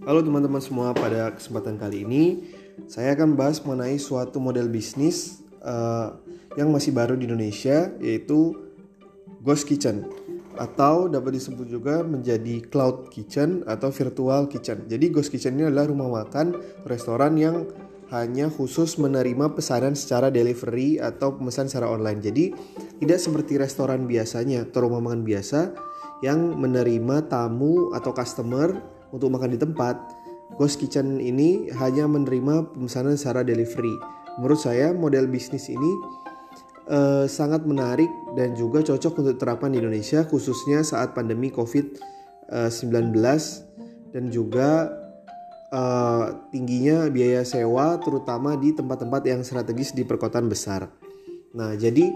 Halo teman-teman semua, pada kesempatan kali ini saya akan bahas mengenai suatu model bisnis uh, yang masih baru di Indonesia yaitu Ghost Kitchen atau dapat disebut juga menjadi cloud kitchen atau virtual kitchen. Jadi Ghost Kitchen ini adalah rumah makan restoran yang hanya khusus menerima pesanan secara delivery atau pemesan secara online. Jadi tidak seperti restoran biasanya atau rumah makan biasa yang menerima tamu atau customer untuk makan di tempat. Ghost Kitchen ini hanya menerima pemesanan secara delivery. Menurut saya model bisnis ini uh, sangat menarik dan juga cocok untuk diterapkan di Indonesia khususnya saat pandemi COVID-19 dan juga uh, tingginya biaya sewa terutama di tempat-tempat yang strategis di perkotaan besar. Nah, jadi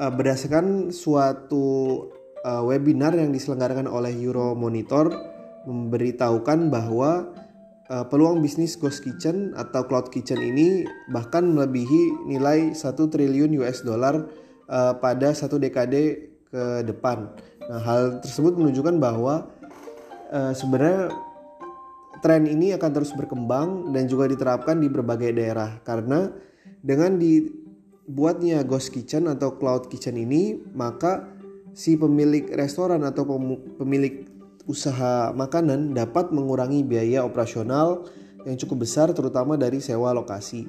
uh, berdasarkan suatu webinar yang diselenggarakan oleh Euro Monitor memberitahukan bahwa uh, peluang bisnis ghost kitchen atau cloud kitchen ini bahkan melebihi nilai 1 triliun US dollar uh, pada satu dekade ke depan. Nah, hal tersebut menunjukkan bahwa uh, sebenarnya tren ini akan terus berkembang dan juga diterapkan di berbagai daerah karena dengan dibuatnya ghost kitchen atau cloud kitchen ini maka si pemilik restoran atau pemilik usaha makanan dapat mengurangi biaya operasional yang cukup besar terutama dari sewa lokasi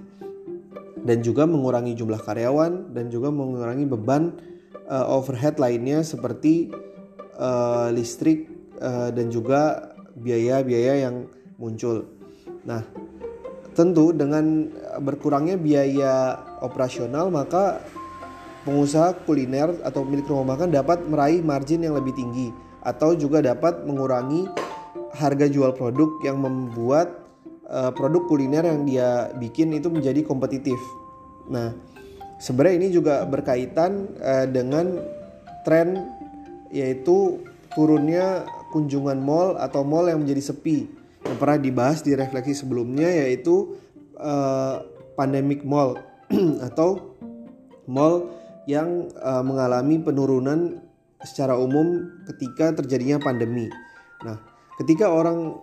dan juga mengurangi jumlah karyawan dan juga mengurangi beban uh, overhead lainnya seperti uh, listrik uh, dan juga biaya-biaya yang muncul. Nah, tentu dengan berkurangnya biaya operasional maka pengusaha kuliner atau milik rumah makan dapat meraih margin yang lebih tinggi atau juga dapat mengurangi harga jual produk yang membuat uh, produk kuliner yang dia bikin itu menjadi kompetitif. Nah, sebenarnya ini juga berkaitan uh, dengan tren yaitu turunnya kunjungan mall atau mall yang menjadi sepi yang pernah dibahas di refleksi sebelumnya yaitu uh, pandemic mall atau mall yang uh, mengalami penurunan secara umum ketika terjadinya pandemi. Nah, ketika orang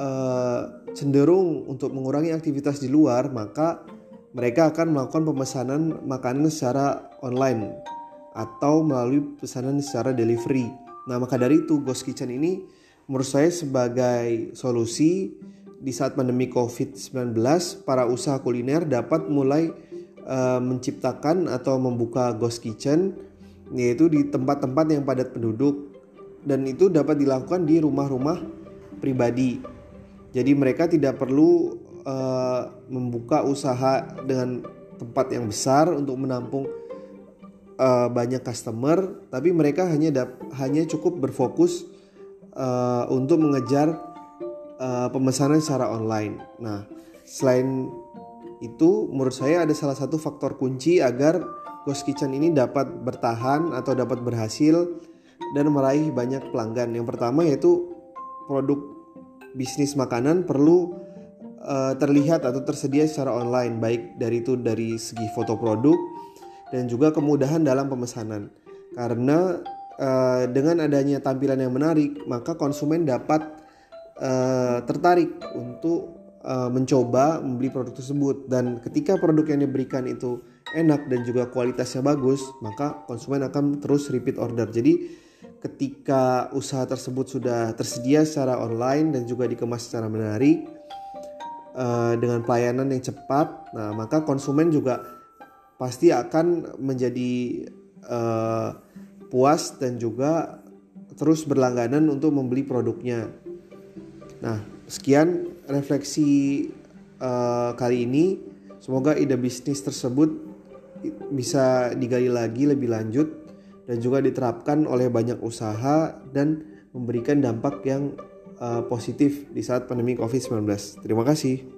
uh, cenderung untuk mengurangi aktivitas di luar, maka mereka akan melakukan pemesanan makanan secara online atau melalui pesanan secara delivery. Nah, maka dari itu Ghost Kitchen ini menurut saya sebagai solusi di saat pandemi COVID-19, para usaha kuliner dapat mulai uh, menciptakan atau membuka Ghost Kitchen yaitu di tempat-tempat yang padat penduduk dan itu dapat dilakukan di rumah-rumah pribadi. Jadi mereka tidak perlu uh, membuka usaha dengan tempat yang besar untuk menampung uh, banyak customer, tapi mereka hanya dap hanya cukup berfokus uh, untuk mengejar uh, pemesanan secara online. Nah, selain itu menurut saya ada salah satu faktor kunci agar Ghost Kitchen ini dapat bertahan atau dapat berhasil dan meraih banyak pelanggan. Yang pertama yaitu produk bisnis makanan perlu uh, terlihat atau tersedia secara online baik dari itu dari segi foto produk dan juga kemudahan dalam pemesanan. Karena uh, dengan adanya tampilan yang menarik, maka konsumen dapat uh, tertarik untuk uh, mencoba membeli produk tersebut dan ketika produk yang diberikan itu enak dan juga kualitasnya bagus, maka konsumen akan terus repeat order. Jadi ketika usaha tersebut sudah tersedia secara online dan juga dikemas secara menarik uh, dengan pelayanan yang cepat, nah maka konsumen juga pasti akan menjadi uh, puas dan juga terus berlangganan untuk membeli produknya. Nah, sekian refleksi uh, kali ini. Semoga ide bisnis tersebut bisa digali lagi lebih lanjut dan juga diterapkan oleh banyak usaha dan memberikan dampak yang uh, positif di saat pandemi COVID-19. Terima kasih.